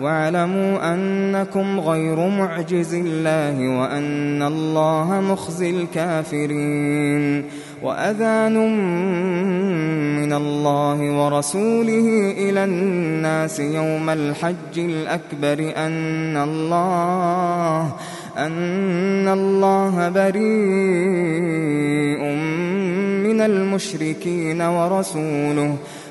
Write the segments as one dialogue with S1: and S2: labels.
S1: واعلموا أنكم غير معجز الله وأن الله مخزي الكافرين وأذان من الله ورسوله إلى الناس يوم الحج الأكبر أن الله أن الله بريء من المشركين ورسوله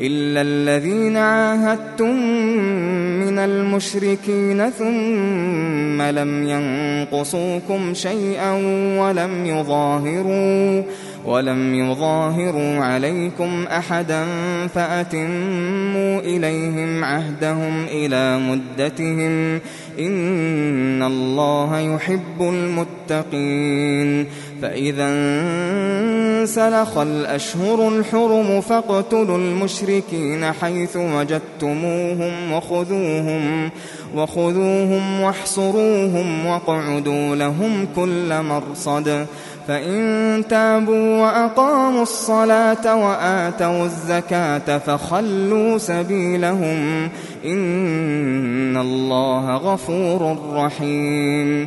S1: إلا الذين عاهدتم من المشركين ثم لم ينقصوكم شيئا ولم يظاهروا ولم يظاهروا عليكم أحدا فأتموا إليهم عهدهم إلى مدتهم. إن الله يحب المتقين. فإذا انسلخ الأشهر الحرم فاقتلوا المشركين حيث وجدتموهم وخذوهم وخذوهم واحصروهم واقعدوا لهم كل مرصد. فإن تابوا وأقاموا الصلاة وآتوا الزكاة فخلوا سبيلهم. إن الله غفور رحيم.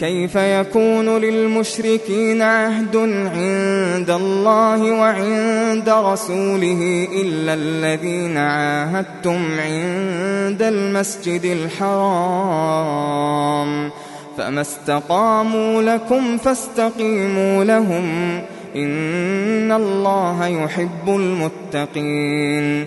S1: كيف يكون للمشركين عهد عند الله وعند رسوله إلا الذين عاهدتم عند المسجد الحرام فما استقاموا لكم فاستقيموا لهم إن الله يحب المتقين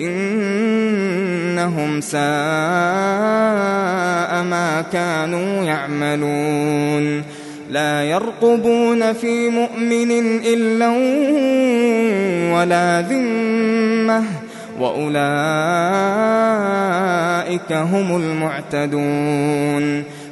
S1: إنهم ساء ما كانوا يعملون. لا يرقبون في مؤمن إلا ولا ذمة. وأولئك هم المعتدون.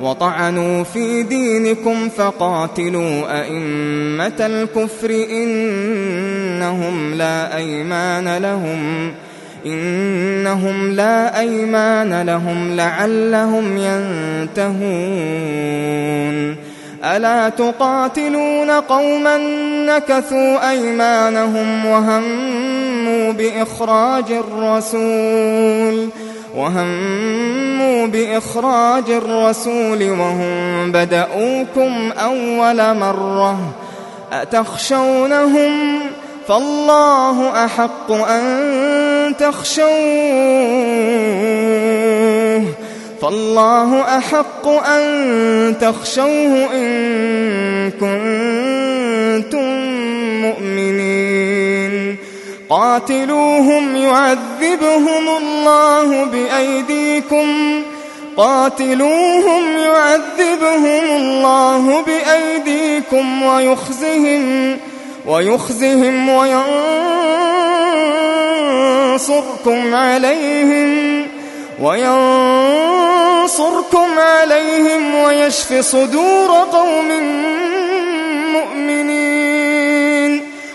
S1: وطعنوا في دينكم فقاتلوا أئمة الكفر إنهم لا أيمان لهم. إنهم لا أيمان لهم لعلهم ينتهون. ألا تقاتلون قوما نكثوا أيمانهم وهموا بإخراج الرسول؟ وهموا بإخراج الرسول وهم بدأوكم أول مرة أتخشونهم فالله أحق أن تخشوه فالله أحق أن تخشوه إن كنتم قاتلوهم يعذبهم الله بأيديكم. قاتلوهم يعذبهم الله بأيديكم ويخزهم ويخزهم وينصركم عليهم وينصركم عليهم ويشف صدور قوم مؤمنين.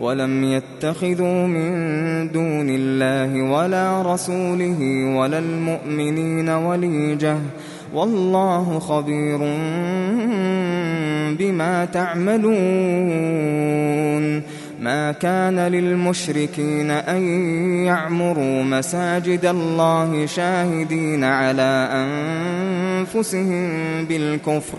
S1: ولم يتخذوا من دون الله ولا رسوله ولا المؤمنين وليجة. والله خبير بما تعملون. ما كان للمشركين أن يعمروا مساجد الله شاهدين على أنفسهم بالكفر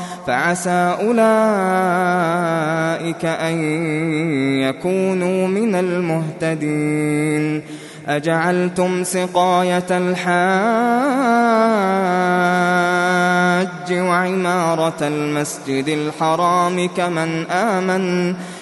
S1: فعسى أولئك أن يكونوا من المهتدين. أجعلتم سقاية الحاج وعمارة المسجد الحرام كمن آمن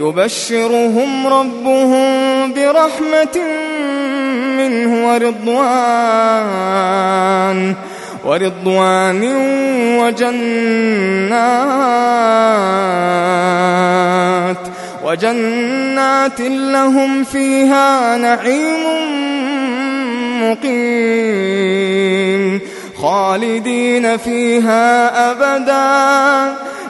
S1: يبشرهم ربهم برحمة منه ورضوان ورضوان وجنات وجنات لهم فيها نعيم مقيم خالدين فيها أبدا.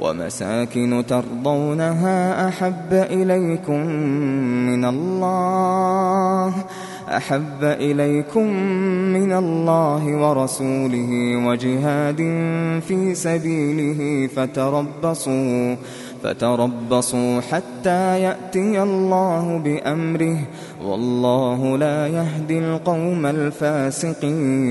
S1: ومساكن ترضونها أحب إليكم من الله أحب إليكم من الله ورسوله وجهاد في سبيله فتربصوا فتربصوا حتى يأتي الله بأمره والله لا يهدي القوم الفاسقين.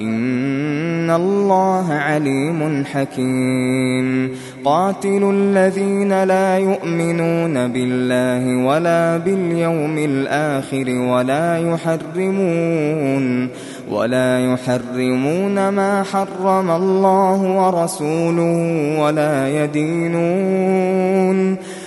S1: إن الله عليم حكيم. قاتلوا الذين لا يؤمنون بالله ولا باليوم الآخر ولا يحرمون ولا يحرمون ما حرم الله ورسوله ولا يدينون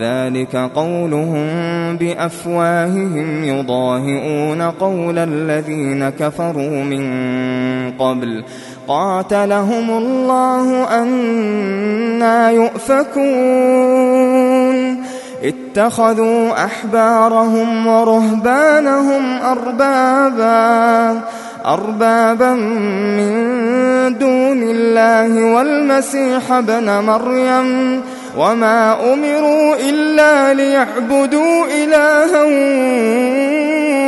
S1: ذلك قولهم بأفواههم يضاهئون قول الذين كفروا من قبل. قاتلهم الله أنا يؤفكون. اتخذوا أحبارهم ورهبانهم أربابا. أربابا من دون الله والمسيح ابن مريم. وما أمروا إلا ليعبدوا إلها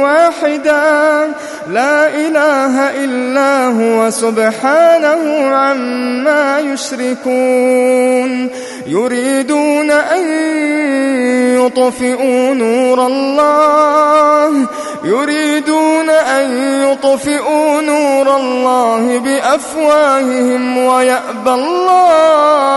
S1: واحدا. لا إله إلا هو سبحانه عما يشركون. يريدون أن يطفئوا نور الله. يريدون أن يطفئوا نور الله بأفواههم ويأبى الله.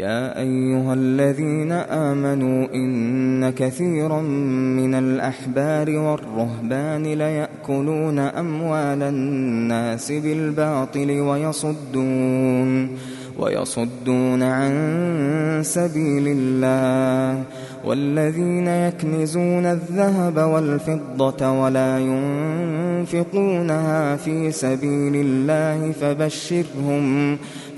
S1: يا أيها الذين آمنوا إن كثيرا من الأحبار والرهبان ليأكلون أموال الناس بالباطل ويصدون ويصدون عن سبيل الله والذين يكنزون الذهب والفضة ولا ينفقونها في سبيل الله فبشرهم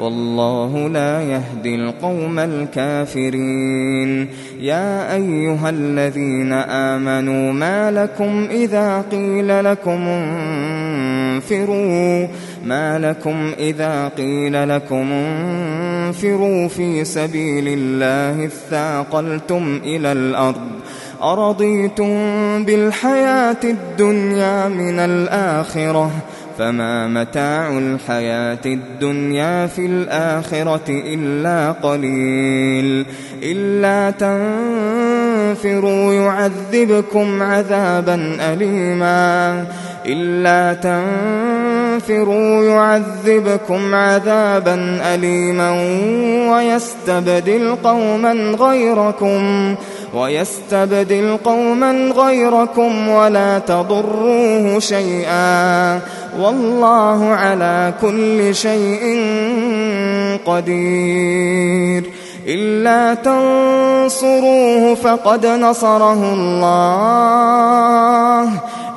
S1: والله لا يهدي القوم الكافرين. يا أيها الذين آمنوا ما لكم إذا قيل لكم انفروا؟ ما لكم إذا قيل لكم انفروا في سبيل الله اثاقلتم إلى الأرض؟ أرضيتم بالحياة الدنيا من الآخرة؟ فما متاع الحياة الدنيا في الآخرة إلا قليل. إلا تنفروا يعذبكم عذابا أليما. إلا تنفروا يعذبكم عذابا أليما ويستبدل قوما غيركم. ويستبدل قوما غيركم ولا تضروه شيئا والله على كل شيء قدير إلا تنصروه فقد نصره الله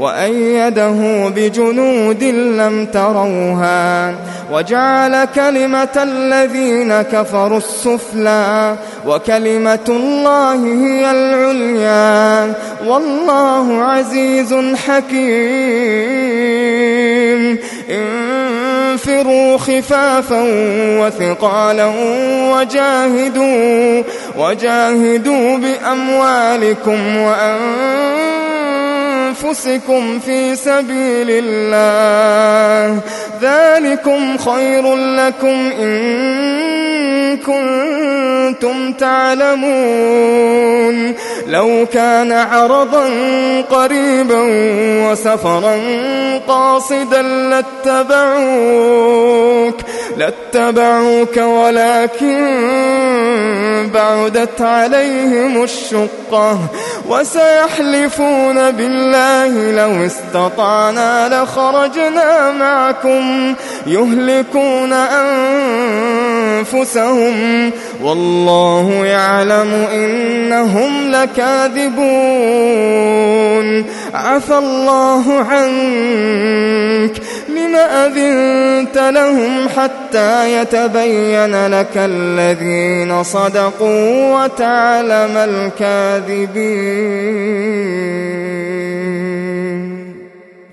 S1: وأيده بجنود لم تروها وجعل كلمة الذين كفروا السفلى وكلمة الله هي العليا والله عزيز حكيم انفروا خفافا وثقالا وجاهدوا وجاهدوا بأموالكم وأنفسكم في سبيل الله. ذلكم خير لكم إن كنتم تعلمون. لو كان عرضا قريبا وسفرا قاصدا لاتبعوك لاتبعوك ولكن بعدت عليهم الشقة. وسيحلفون بالله لو استطعنا لخرجنا معكم يهلكون أنفسهم والله يعلم إنهم لكاذبون عفى الله عنك لم أذنت لهم حتى يتبين لك الذين صدقوا وتعلم الكاذبين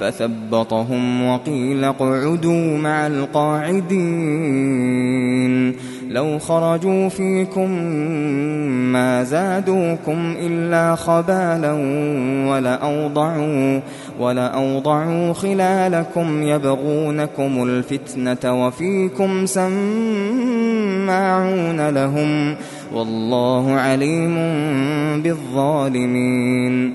S1: فثبطهم وقيل اقعدوا مع القاعدين لو خرجوا فيكم ما زادوكم إلا خبالا ولأوضعوا, ولأوضعوا خلالكم يبغونكم الفتنة وفيكم سماعون لهم والله عليم بالظالمين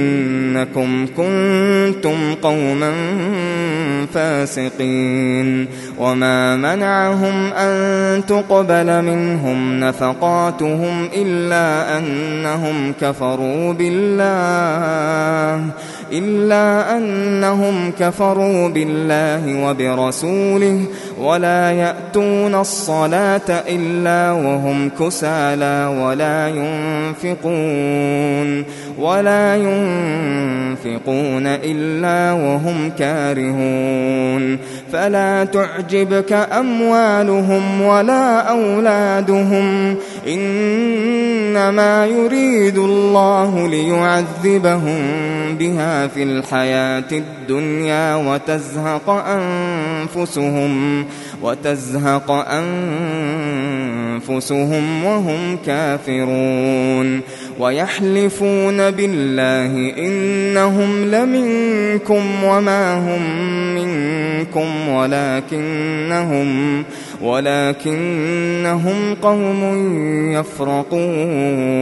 S1: إنكم كنتم قوما فاسقين. وما منعهم أن تقبل منهم نفقاتهم إلا أنهم كفروا بالله. إلا أنهم كفروا بالله وبرسوله ولا يأتون الصلاة إلا وهم كسالى ولا ينفقون ولا ينفقون إلا وهم كارهون فلا تعجبك أموالهم ولا أولادهم. إنما يريد الله ليعذبهم بها في الحياة الدنيا وتزهق أنفسهم. وتزهق أنفسهم وهم كافرون ويحلفون بالله إنهم لمنكم وما هم منكم ولكنهم ولكنهم قوم يفرقون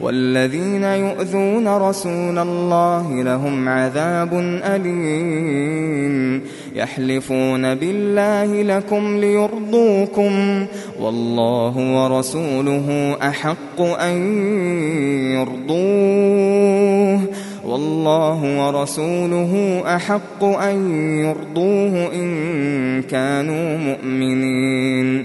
S1: والذين يؤذون رسول الله لهم عذاب أليم. يحلفون بالله لكم ليرضوكم والله ورسوله أحق أن يرضوه. والله ورسوله أحق أن يرضوه إن كانوا مؤمنين.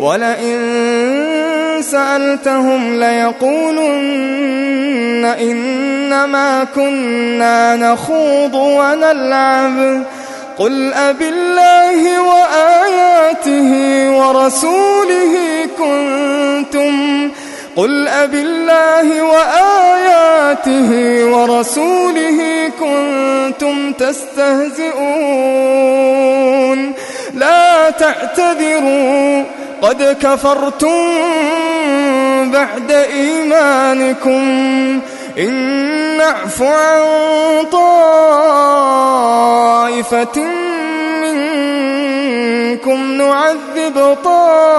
S1: ولئن سألتهم ليقولن إنما كنا نخوض ونلعب. قل أب الله وآياته ورسوله كنتم. قل أب الله وآياته ورسوله كنتم تستهزئون. لا تعتذروا. قد كفرتم بعد إيمانكم إن نعف عن طائفة منكم نعذب طائفة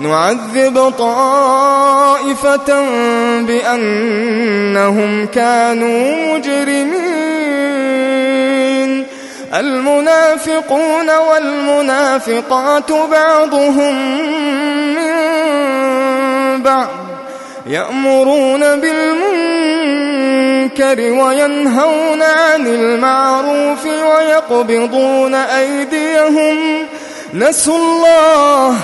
S1: نعذب طائفة بأنهم كانوا مجرمين المنافقون والمنافقات بعضهم من بعض يأمرون بالمنكر وينهون عن المعروف ويقبضون أيديهم. نسوا الله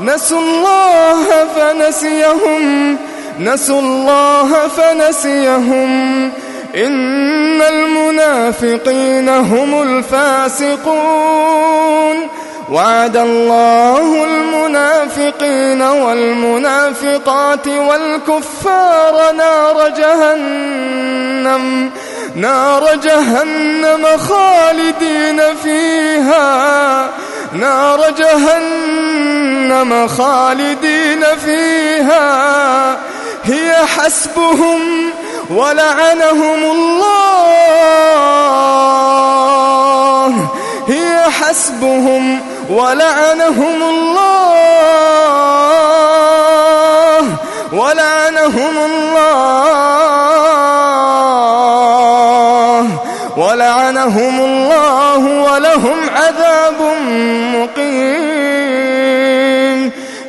S1: نسوا الله فنسيهم. نسوا الله فنسيهم. إن المنافقين هم الفاسقون. وعد الله المنافقين والمنافقات والكفار نار جهنم. نار جهنم خالدين فيها. نار جهنم خالدين فيها. هي حسبهم ولعنهم الله. هي حسبهم ولعنهم الله. ولعنهم الله. ولعنهم الله ولهم عذاب مقيم.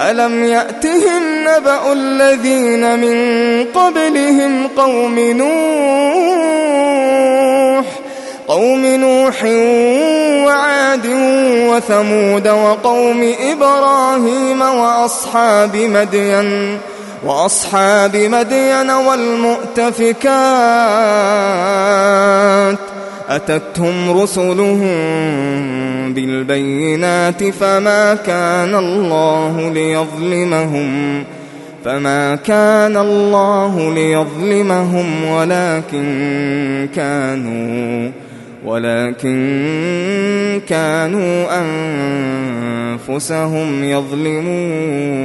S1: ألم يأتهم نبأ الذين من قبلهم قوم نوح؟ قوم نوح وعاد وثمود وقوم إبراهيم وأصحاب مدين وأصحاب مدين والمؤتفكات. أتتهم رسلهم بالبينات فما كان الله ليظلمهم فما كان الله ليظلمهم ولكن كانوا ولكن كانوا أنفسهم يظلمون.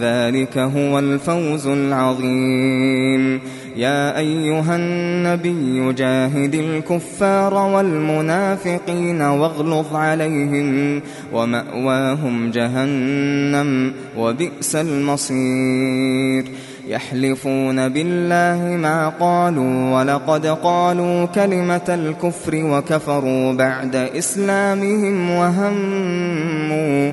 S1: ذلك هو الفوز العظيم. يا أيها النبي جاهد الكفار والمنافقين واغلظ عليهم ومأواهم جهنم وبئس المصير. يحلفون بالله ما قالوا ولقد قالوا كلمة الكفر وكفروا بعد إسلامهم وهموا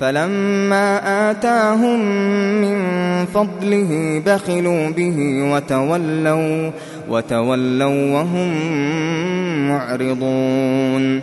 S1: فلما آتاهم من فضله بخلوا به وتولوا وتولوا وهم معرضون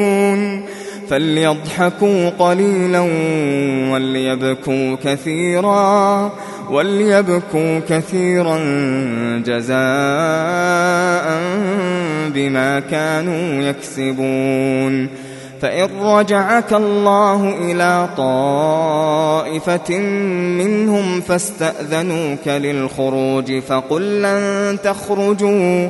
S1: فليضحكوا قليلا وليبكوا كثيرا وليبكوا كثيرا جزاء بما كانوا يكسبون. فإن رجعك الله إلى طائفة منهم فاستأذنوك للخروج فقل لن تخرجوا.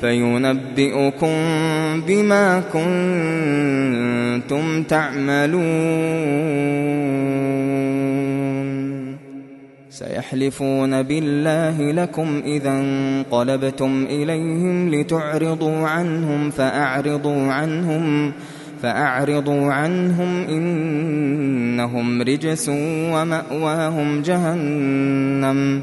S1: فينبئكم بما كنتم تعملون. سيحلفون بالله لكم إذا انقلبتم إليهم لتعرضوا عنهم فأعرضوا عنهم فأعرضوا عنهم إنهم رجس ومأواهم جهنم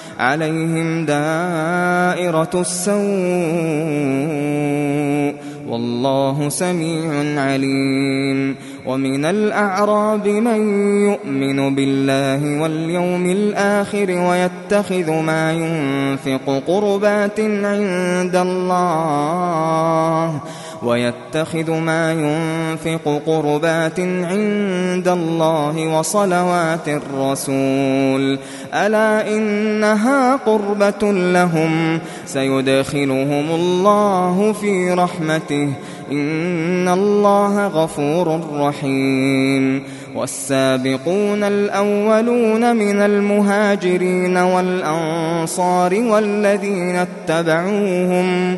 S1: عليهم دائرة السوء والله سميع عليم ومن الأعراب من يؤمن بالله واليوم الآخر ويتخذ ما ينفق قربات عند الله ويتخذ ما ينفق قربات عند الله وصلوات الرسول. ألا إنها قربة لهم؟ سيدخلهم الله في رحمته. إن الله غفور رحيم. والسابقون الأولون من المهاجرين والأنصار والذين اتبعوهم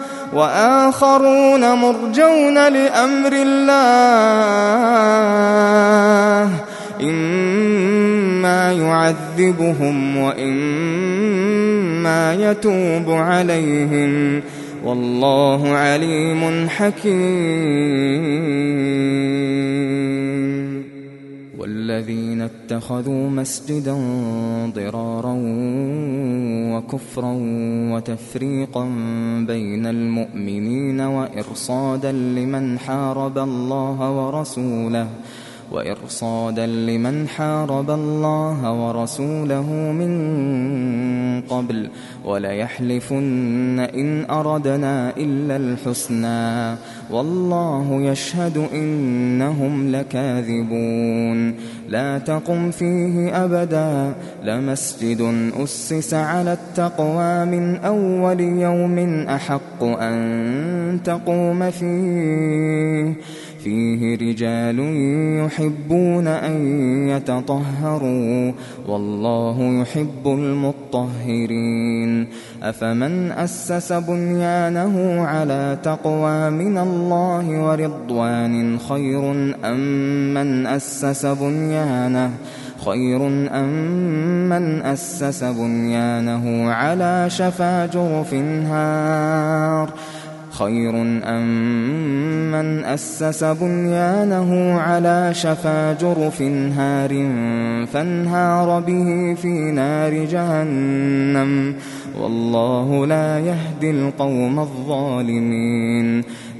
S1: وآخرون مرجون لأمر الله. إما يعذبهم وإما يتوب عليهم. والله عليم حكيم. والذين اتخذوا مسجدا ضرارا وكفرا وتفريقا بين المؤمنين وإرصادا لمن حارب الله ورسوله وإرصادا لمن حارب الله ورسوله من قبل وليحلفن إن أردنا إلا الحسنى والله يشهد إنهم لكاذبون لا تقم فيه أبدا لمسجد أسس على التقوى من أول يوم أحق أن تقوم فيه فيه رجال يحبون أن يتطهروا والله يحب المطهرين. أفمن أسس بنيانه على تقوى من الله ورضوان خير أم من أسس بنيانه؟ خير أم من أسس بنيانه على شفا جرف هار؟ خير أم من أسس بنيانه على شفا جرف هار فانهار به في نار جهنم والله لا يهدي القوم الظالمين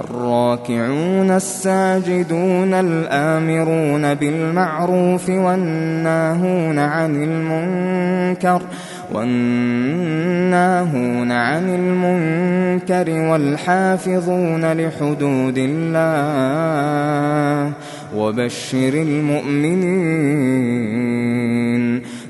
S1: الراكعون الساجدون الآمرون بالمعروف والناهون عن المنكر والناهون عن المنكر والحافظون لحدود الله وبشر المؤمنين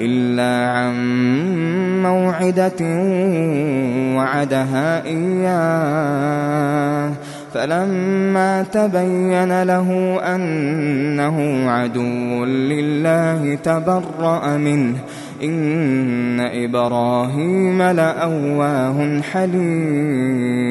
S1: إلا عن موعدة وعدها إياه. فلما تبين له أنه عدو لله تبرأ منه. إن إبراهيم لأواه حليم.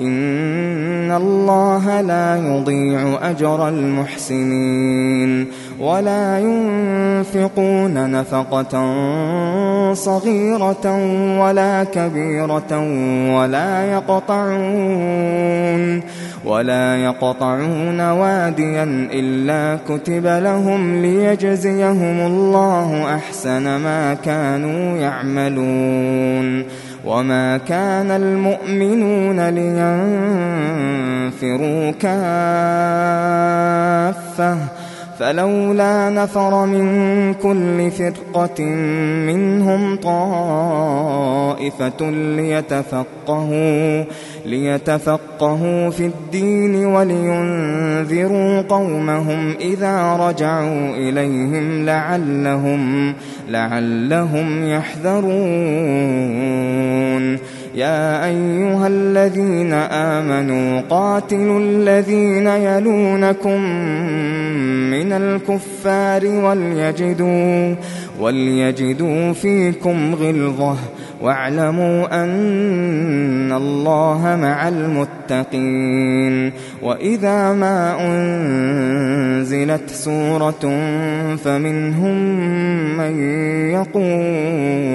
S1: إن الله لا يضيع أجر المحسنين ولا ينفقون نفقة صغيرة ولا كبيرة ولا يقطعون ولا يقطعون واديا إلا كتب لهم ليجزيهم الله أحسن ما كانوا يعملون وما كان المؤمنون لينفروا كافة فلولا نفر من كل فرقة منهم طائفة ليتفقهوا ليتفقهوا في الدين ولينذروا قومهم إذا رجعوا إليهم لعلهم لعلهم يحذرون. يا أيها الذين آمنوا قاتلوا الذين يلونكم من الكفار وليجدوا وليجدوا فيكم غلظة واعلموا أن الله مع المتقين وإذا ما أنزلت سورة فمنهم من يقول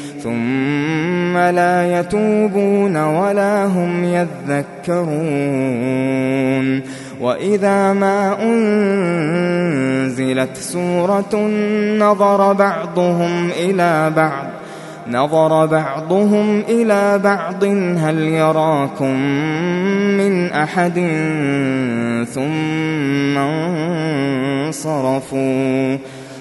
S1: ثم لا يتوبون ولا هم يذكرون. وإذا ما أنزلت سورة نظر بعضهم إلى بعض. نظر بعضهم إلى بعض. هل يراكم من أحد؟ ثم انصرفوا.